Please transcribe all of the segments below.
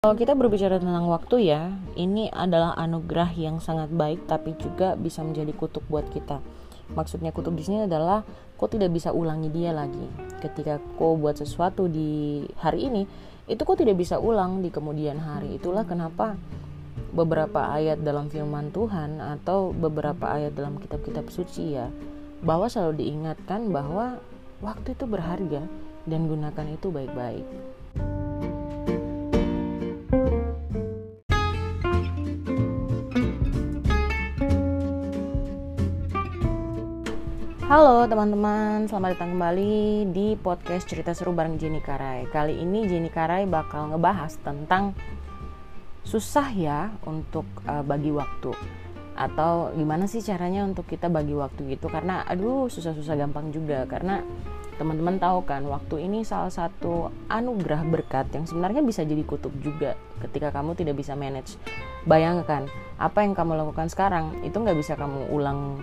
Kalau kita berbicara tentang waktu ya, ini adalah anugerah yang sangat baik tapi juga bisa menjadi kutuk buat kita. Maksudnya kutuk di sini adalah kau tidak bisa ulangi dia lagi. Ketika kau buat sesuatu di hari ini, itu kau tidak bisa ulang di kemudian hari. Itulah kenapa beberapa ayat dalam firman Tuhan atau beberapa ayat dalam kitab-kitab suci ya, bahwa selalu diingatkan bahwa waktu itu berharga dan gunakan itu baik-baik. Halo teman-teman, selamat datang kembali di podcast cerita seru bareng Jenny Karai. Kali ini Jenny Karai bakal ngebahas tentang susah ya untuk uh, bagi waktu. Atau gimana sih caranya untuk kita bagi waktu gitu? Karena aduh susah-susah gampang juga. Karena teman-teman tahu kan waktu ini salah satu anugerah berkat yang sebenarnya bisa jadi kutub juga ketika kamu tidak bisa manage. Bayangkan apa yang kamu lakukan sekarang itu nggak bisa kamu ulang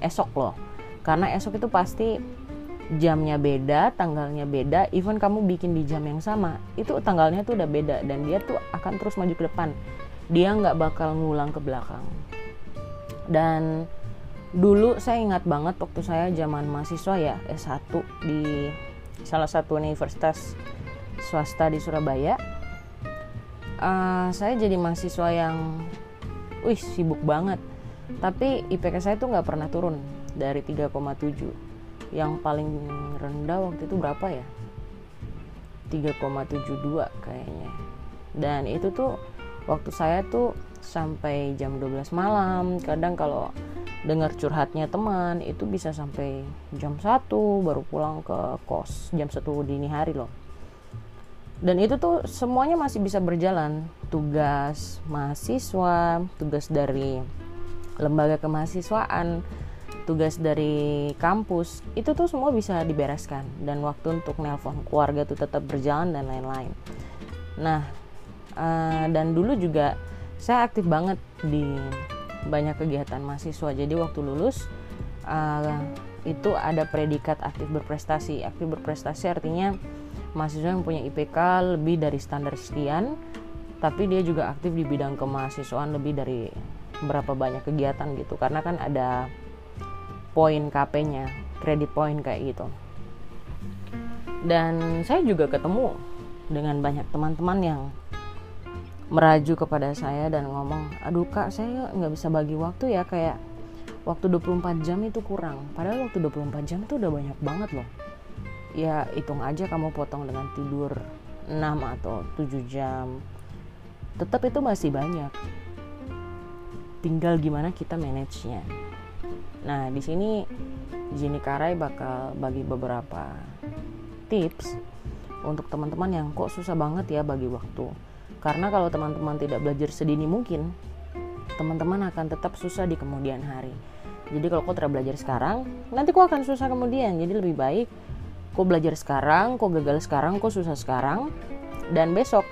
esok loh karena esok itu pasti jamnya beda, tanggalnya beda, even kamu bikin di jam yang sama, itu tanggalnya tuh udah beda dan dia tuh akan terus maju ke depan. Dia nggak bakal ngulang ke belakang. Dan dulu saya ingat banget waktu saya zaman mahasiswa ya S1 di salah satu universitas swasta di Surabaya. Uh, saya jadi mahasiswa yang, wih sibuk banget. Tapi IPK saya tuh nggak pernah turun dari 3,7 yang paling rendah waktu itu berapa ya? 3,72 kayaknya. Dan itu tuh waktu saya tuh sampai jam 12 malam. Kadang kalau dengar curhatnya teman itu bisa sampai jam 1 baru pulang ke kos jam 1 dini hari loh. Dan itu tuh semuanya masih bisa berjalan. Tugas mahasiswa tugas dari lembaga kemahasiswaan tugas dari kampus itu tuh semua bisa dibereskan dan waktu untuk nelpon keluarga tuh tetap berjalan dan lain-lain. Nah uh, dan dulu juga saya aktif banget di banyak kegiatan mahasiswa. Jadi waktu lulus uh, itu ada predikat aktif berprestasi. Aktif berprestasi artinya mahasiswa yang punya IPK lebih dari standar sekian tapi dia juga aktif di bidang kemahasiswaan lebih dari berapa banyak kegiatan gitu. Karena kan ada poin KP-nya, kredit poin kayak gitu. Dan saya juga ketemu dengan banyak teman-teman yang meraju kepada saya dan ngomong, aduh kak saya nggak bisa bagi waktu ya kayak waktu 24 jam itu kurang. Padahal waktu 24 jam itu udah banyak banget loh. Ya hitung aja kamu potong dengan tidur 6 atau 7 jam. Tetap itu masih banyak. Tinggal gimana kita manage-nya. Nah, di sini Jenny Karai bakal bagi beberapa tips untuk teman-teman yang kok susah banget ya bagi waktu. Karena kalau teman-teman tidak belajar sedini mungkin, teman-teman akan tetap susah di kemudian hari. Jadi kalau kau tidak belajar sekarang, nanti kau akan susah kemudian. Jadi lebih baik kau belajar sekarang, kau gagal sekarang, kau susah sekarang, dan besok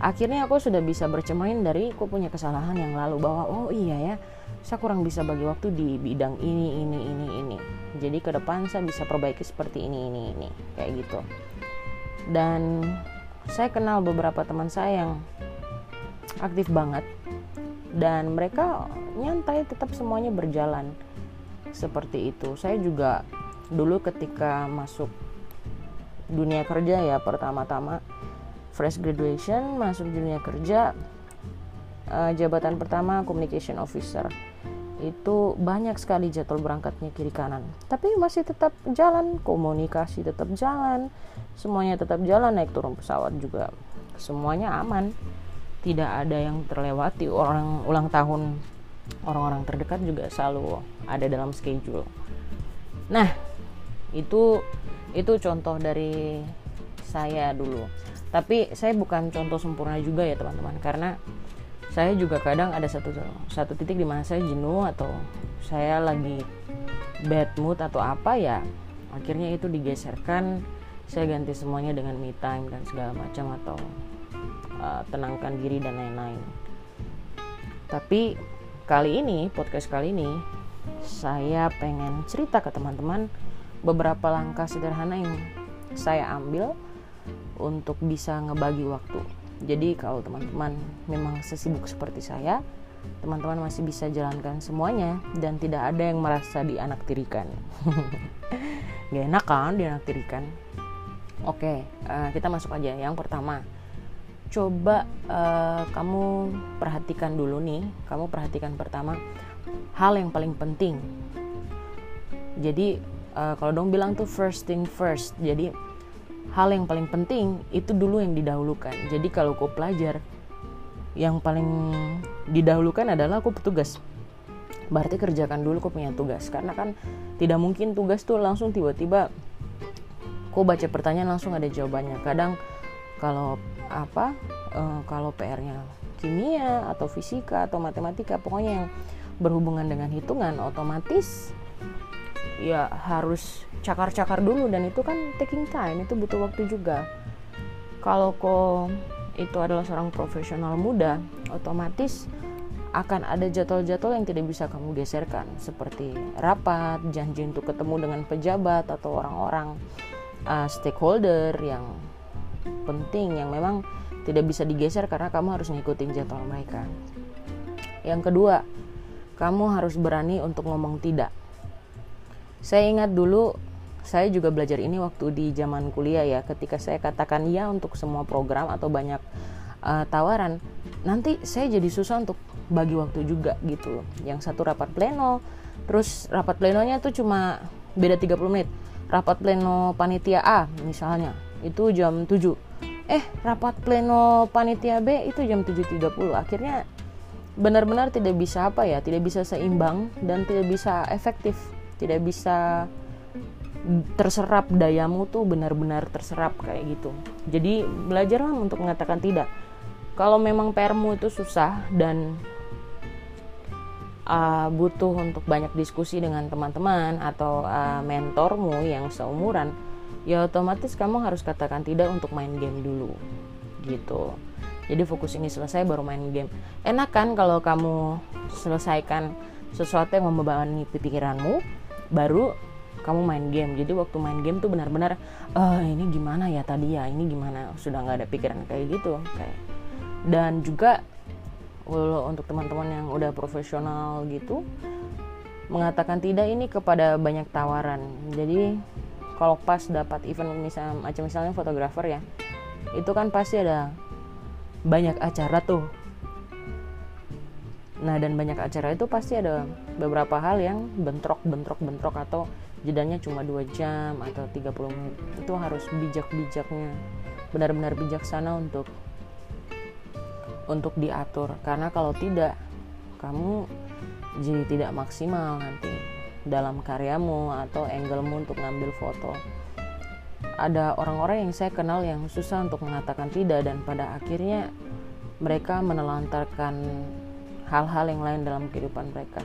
akhirnya aku sudah bisa bercermin dari aku punya kesalahan yang lalu bahwa oh iya ya saya kurang bisa bagi waktu di bidang ini ini ini ini. Jadi ke depan saya bisa perbaiki seperti ini ini ini. Kayak gitu. Dan saya kenal beberapa teman saya yang aktif banget. Dan mereka nyantai tetap semuanya berjalan seperti itu. Saya juga dulu ketika masuk dunia kerja ya pertama-tama fresh graduation masuk dunia kerja uh, jabatan pertama communication officer. Itu banyak sekali jadwal berangkatnya kiri kanan. Tapi masih tetap jalan komunikasi tetap jalan semuanya tetap jalan naik turun pesawat juga. Semuanya aman. Tidak ada yang terlewati. Orang ulang tahun orang-orang terdekat juga selalu ada dalam schedule. Nah itu itu contoh dari saya dulu. Tapi saya bukan contoh sempurna juga ya teman-teman. Karena saya juga kadang ada satu satu titik di mana saya jenuh atau saya lagi bad mood atau apa ya akhirnya itu digeserkan. Saya ganti semuanya dengan me time dan segala macam atau uh, tenangkan diri dan lain-lain. Tapi kali ini podcast kali ini saya pengen cerita ke teman-teman beberapa langkah sederhana yang saya ambil untuk bisa ngebagi waktu jadi kalau teman-teman memang sesibuk seperti saya teman-teman masih bisa jalankan semuanya dan tidak ada yang merasa dianaktirikan. Gak enak kan dianaktirikan? Oke uh, kita masuk aja. Yang pertama coba uh, kamu perhatikan dulu nih. Kamu perhatikan pertama hal yang paling penting. Jadi uh, kalau dong bilang tuh first thing first. Jadi hal yang paling penting itu dulu yang didahulukan. Jadi kalau kau pelajar yang paling didahulukan adalah aku petugas. Berarti kerjakan dulu kau punya tugas. Karena kan tidak mungkin tugas tuh langsung tiba-tiba kau baca pertanyaan langsung ada jawabannya. Kadang kalau apa uh, kalau PR-nya kimia atau fisika atau matematika pokoknya yang berhubungan dengan hitungan otomatis ya harus cakar-cakar dulu dan itu kan taking time itu butuh waktu juga kalau kok itu adalah seorang profesional muda otomatis akan ada jadwal-jadwal yang tidak bisa kamu geserkan seperti rapat janji untuk ketemu dengan pejabat atau orang-orang uh, stakeholder yang penting yang memang tidak bisa digeser karena kamu harus ngikutin jadwal mereka. Yang kedua, kamu harus berani untuk ngomong tidak. Saya ingat dulu saya juga belajar ini waktu di zaman kuliah ya, ketika saya katakan ya untuk semua program atau banyak uh, tawaran, nanti saya jadi susah untuk bagi waktu juga gitu. Yang satu rapat pleno, terus rapat plenonya tuh cuma beda 30 menit. Rapat pleno panitia A misalnya, itu jam 7 eh rapat pleno panitia B itu jam 7.30 akhirnya benar-benar tidak bisa apa ya tidak bisa seimbang dan tidak bisa efektif tidak bisa terserap dayamu tuh benar-benar terserap kayak gitu. Jadi belajarlah untuk mengatakan tidak. Kalau memang permu itu susah dan uh, butuh untuk banyak diskusi dengan teman-teman atau uh, mentormu yang seumuran ya otomatis kamu harus katakan tidak untuk main game dulu gitu. Jadi fokus ini selesai baru main game. Enak kan kalau kamu selesaikan sesuatu yang membebani pikiranmu baru kamu main game. Jadi waktu main game tuh benar-benar eh ini gimana ya tadi ya? Ini gimana? Sudah nggak ada pikiran kayak gitu. Kayak dan juga untuk teman-teman yang udah profesional gitu mengatakan tidak ini kepada banyak tawaran. Jadi kalau pas dapat event misalnya macam misalnya fotografer ya itu kan pasti ada banyak acara tuh. Nah dan banyak acara itu pasti ada beberapa hal yang bentrok bentrok bentrok atau jedanya cuma dua jam atau 30 menit. Itu harus bijak-bijaknya benar-benar bijaksana untuk untuk diatur. Karena kalau tidak kamu jadi tidak maksimal nanti dalam karyamu atau anglemu untuk ngambil foto. Ada orang-orang yang saya kenal yang susah untuk mengatakan tidak dan pada akhirnya mereka menelantarkan hal-hal yang lain dalam kehidupan mereka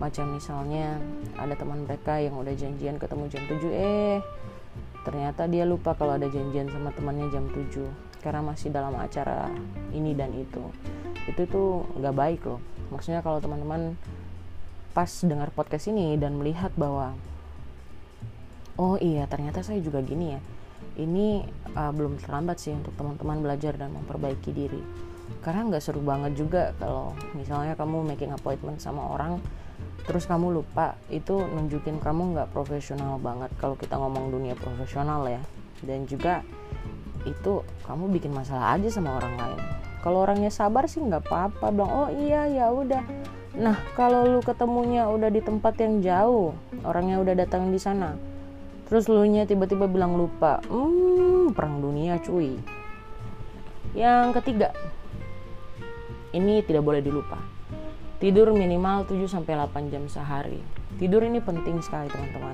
macam misalnya ada teman mereka yang udah janjian ketemu jam 7 eh ternyata dia lupa kalau ada janjian sama temannya jam 7 karena masih dalam acara ini dan itu. Itu tuh nggak baik loh. Maksudnya kalau teman-teman pas dengar podcast ini dan melihat bahwa oh iya ternyata saya juga gini ya ini uh, belum terlambat sih untuk teman-teman belajar dan memperbaiki diri. Karena nggak seru banget juga kalau misalnya kamu making appointment sama orang terus kamu lupa itu nunjukin kamu nggak profesional banget kalau kita ngomong dunia profesional ya dan juga itu kamu bikin masalah aja sama orang lain kalau orangnya sabar sih nggak apa-apa bilang oh iya ya udah Nah, kalau lu ketemunya udah di tempat yang jauh, orangnya udah datang di sana, terus lu nya tiba-tiba bilang lupa, hmm, perang dunia cuy. Yang ketiga, ini tidak boleh dilupa. Tidur minimal 7-8 jam sehari. Tidur ini penting sekali teman-teman.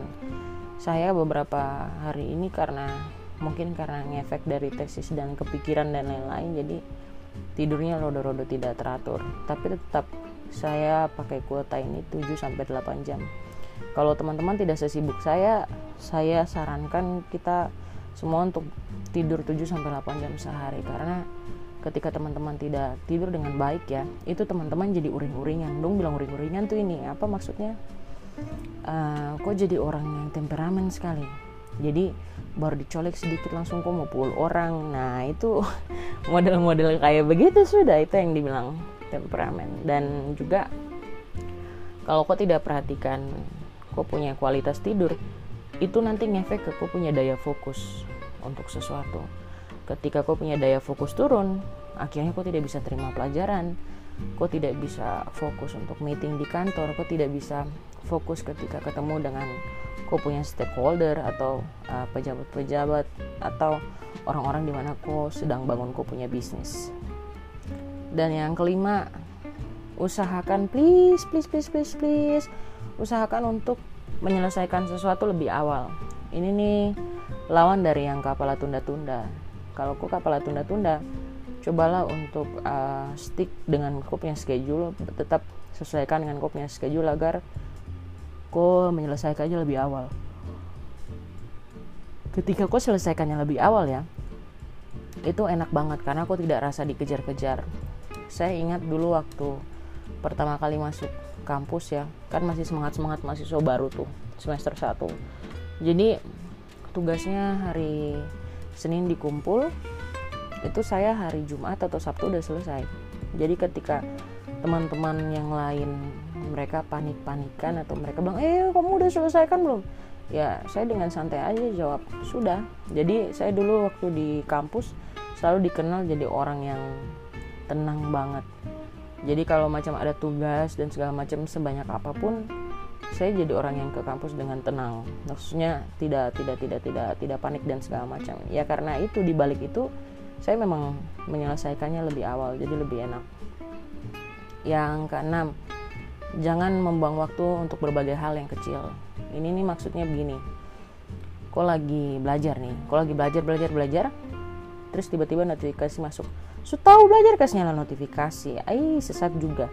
Saya beberapa hari ini karena mungkin karena ngefek dari tesis dan kepikiran dan lain-lain jadi tidurnya rodo-rodo tidak teratur tapi tetap saya pakai kuota ini 7 sampai 8 jam. Kalau teman-teman tidak sesibuk saya, saya sarankan kita semua untuk tidur 7 sampai 8 jam sehari karena ketika teman-teman tidak tidur dengan baik ya, itu teman-teman jadi uring-uringan. Dong bilang uring-uringan tuh ini apa maksudnya? Uh, kok jadi orang yang temperamen sekali? jadi baru dicolek sedikit langsung kok mau pukul orang nah itu model-model kayak begitu sudah itu yang dibilang temperamen dan juga kalau kau tidak perhatikan kau punya kualitas tidur itu nanti ngefek ke kau punya daya fokus untuk sesuatu ketika kau punya daya fokus turun akhirnya kau tidak bisa terima pelajaran. Kau tidak bisa fokus untuk meeting di kantor. Kau tidak bisa fokus ketika ketemu dengan kau punya stakeholder atau uh, pejabat-pejabat uh, atau orang-orang di mana kau sedang bangun kau punya bisnis. Dan yang kelima usahakan please please please please please usahakan untuk menyelesaikan sesuatu lebih awal. Ini nih lawan dari yang kapal tunda-tunda kalau kau kapal tunda-tunda cobalah untuk uh, stick dengan kau punya schedule tetap sesuaikan dengan kau punya schedule agar kau menyelesaikannya lebih awal. Ketika kau selesaikannya lebih awal ya itu enak banget karena aku tidak rasa dikejar-kejar. Saya ingat dulu waktu pertama kali masuk kampus ya kan masih semangat semangat mahasiswa baru tuh semester 1 jadi tugasnya hari Senin dikumpul itu saya hari Jumat atau Sabtu udah selesai. Jadi ketika teman-teman yang lain mereka panik-panikan atau mereka bilang eh kamu udah selesai kan belum? Ya saya dengan santai aja jawab sudah. Jadi saya dulu waktu di kampus selalu dikenal jadi orang yang tenang banget. Jadi kalau macam ada tugas dan segala macam sebanyak apa pun saya jadi orang yang ke kampus dengan tenang. Maksudnya tidak tidak tidak tidak tidak panik dan segala macam. Ya karena itu di balik itu saya memang menyelesaikannya lebih awal jadi lebih enak. Yang keenam jangan membuang waktu untuk berbagai hal yang kecil. Ini nih maksudnya begini. Kok lagi belajar nih? Kok lagi belajar belajar belajar? Terus tiba-tiba notifikasi masuk. Su tahu belajar? Kasih nyala notifikasi. Ai sesat juga.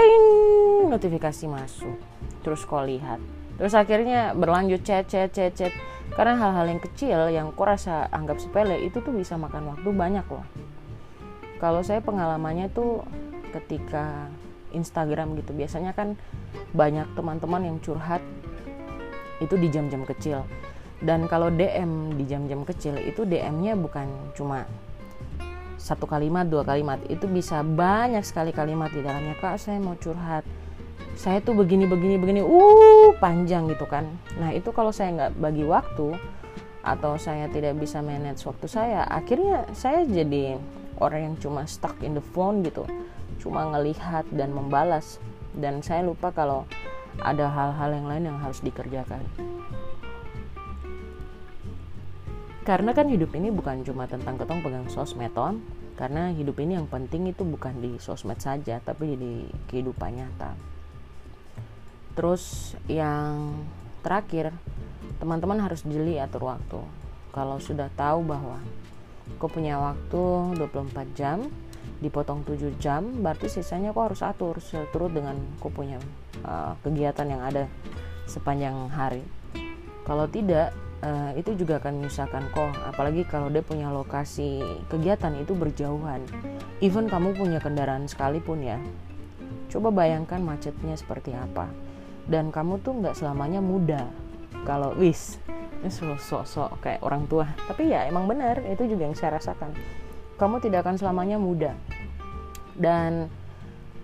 Ting, notifikasi masuk. Terus kau lihat. Terus akhirnya berlanjut chat chat chat chat. Karena hal-hal yang kecil yang kau rasa anggap sepele itu tuh bisa makan waktu banyak loh. Kalau saya pengalamannya tuh ketika Instagram gitu biasanya kan banyak teman-teman yang curhat itu di jam-jam kecil dan kalau DM di jam-jam kecil itu DM-nya bukan cuma satu kalimat dua kalimat. Itu bisa banyak sekali kalimat di dalamnya. Kak saya mau curhat. Saya tuh begini begini begini. Uh panjang gitu kan. Nah itu kalau saya nggak bagi waktu atau saya tidak bisa manage waktu saya akhirnya saya jadi orang yang cuma stuck in the phone gitu. Cuma ngelihat dan membalas. Dan saya lupa kalau ada hal-hal yang lain yang harus dikerjakan karena kan hidup ini bukan cuma tentang ketong pegang sosmed on karena hidup ini yang penting itu bukan di sosmed saja tapi di kehidupan nyata. Terus yang terakhir teman-teman harus jeli atur waktu. Kalau sudah tahu bahwa kau punya waktu 24 jam dipotong 7 jam berarti sisanya kau harus atur turut dengan kau punya uh, kegiatan yang ada sepanjang hari. Kalau tidak uh, itu juga akan menyusahkan kok. Apalagi kalau dia punya lokasi kegiatan itu berjauhan. Even kamu punya kendaraan sekalipun ya. Coba bayangkan macetnya seperti apa. Dan kamu tuh nggak selamanya muda. Kalau wis ini sok-sok kayak orang tua. Tapi ya emang benar itu juga yang saya rasakan. Kamu tidak akan selamanya muda. Dan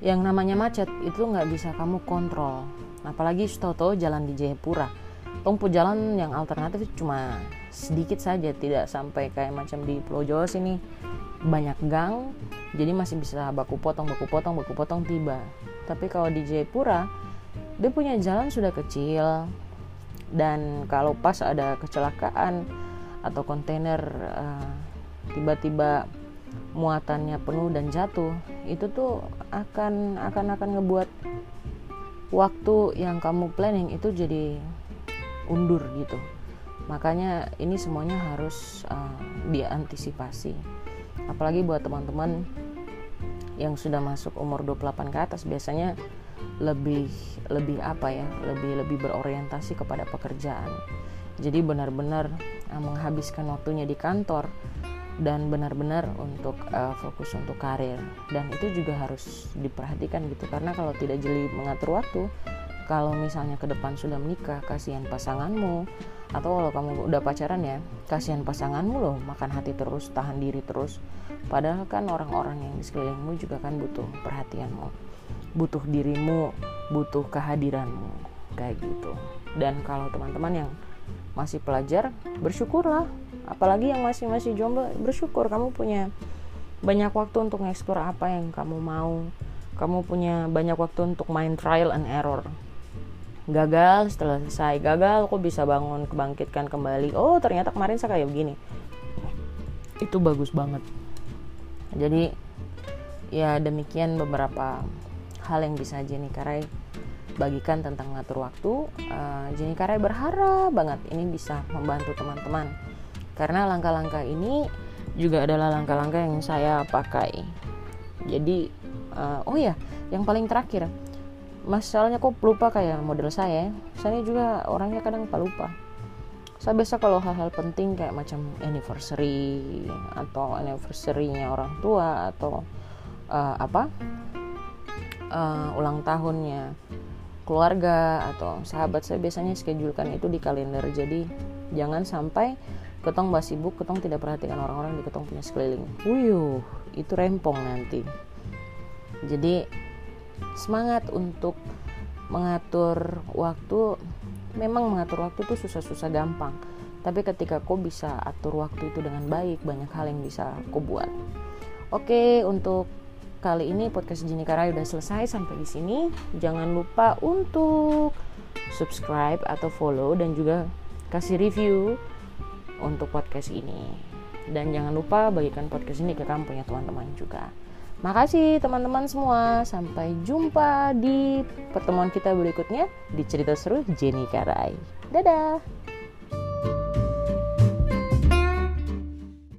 yang namanya macet itu nggak bisa kamu kontrol. Apalagi tahu jalan di Jayapura tempuh jalan yang alternatif cuma sedikit saja tidak sampai kayak macam di Pulau Jawa sini. Banyak gang jadi masih bisa baku potong baku potong baku potong tiba. Tapi kalau di Jayapura dia punya jalan sudah kecil. Dan kalau pas ada kecelakaan atau kontainer uh, tiba-tiba muatannya penuh dan jatuh itu tuh akan akan akan ngebuat waktu yang kamu planning itu jadi undur gitu. Makanya ini semuanya harus uh, diantisipasi. Apalagi buat teman-teman yang sudah masuk umur 28 ke atas biasanya lebih lebih apa ya lebih lebih berorientasi kepada pekerjaan. Jadi benar-benar uh, menghabiskan waktunya di kantor dan benar-benar untuk uh, fokus untuk karir. Dan itu juga harus diperhatikan gitu karena kalau tidak jeli mengatur waktu kalau misalnya ke depan sudah menikah kasihan pasanganmu. Atau kalau kamu udah pacaran ya kasihan pasanganmu loh makan hati terus tahan diri terus. Padahal kan orang-orang yang di sekelilingmu juga kan butuh perhatianmu. Butuh dirimu butuh kehadiranmu. Kayak gitu. Dan kalau teman-teman yang masih pelajar bersyukurlah. Apalagi yang masih masih jomblo bersyukur. Kamu punya banyak waktu untuk ngeksplor apa yang kamu mau. Kamu punya banyak waktu untuk main trial and error gagal setelah selesai gagal aku bisa bangun kebangkitkan kembali. Oh ternyata kemarin saya kayak begini. Itu bagus banget. Jadi ya demikian beberapa hal yang bisa Jenny Karai bagikan tentang ngatur waktu. Uh, Jenny Karai berharap banget ini bisa membantu teman-teman. Karena langkah-langkah ini juga adalah langkah-langkah yang saya pakai. Jadi uh, oh ya yang paling terakhir masalahnya kok lupa kayak model saya. Saya juga orangnya kadang lupa lupa. Saya biasa kalau hal-hal penting kayak macam anniversary atau anniversary-nya orang tua atau uh, apa uh, ulang tahunnya keluarga atau sahabat saya biasanya schedulekan itu di kalender. Jadi jangan sampai ketong mbak sibuk ketong tidak perhatikan orang-orang di ketong punya sekeliling. Wuyuh itu rempong nanti. Jadi semangat untuk mengatur waktu. Memang mengatur waktu itu susah-susah gampang tapi ketika kau bisa atur waktu itu dengan baik banyak hal yang bisa kau buat. Oke untuk kali ini podcast Jini Karai udah selesai sampai di sini. Jangan lupa untuk subscribe atau follow dan juga kasih review untuk podcast ini. Dan jangan lupa bagikan podcast ini ke kamu punya teman-teman juga Makasih teman-teman semua. Sampai jumpa di pertemuan kita berikutnya di cerita seru Jenny Karai. Dadah.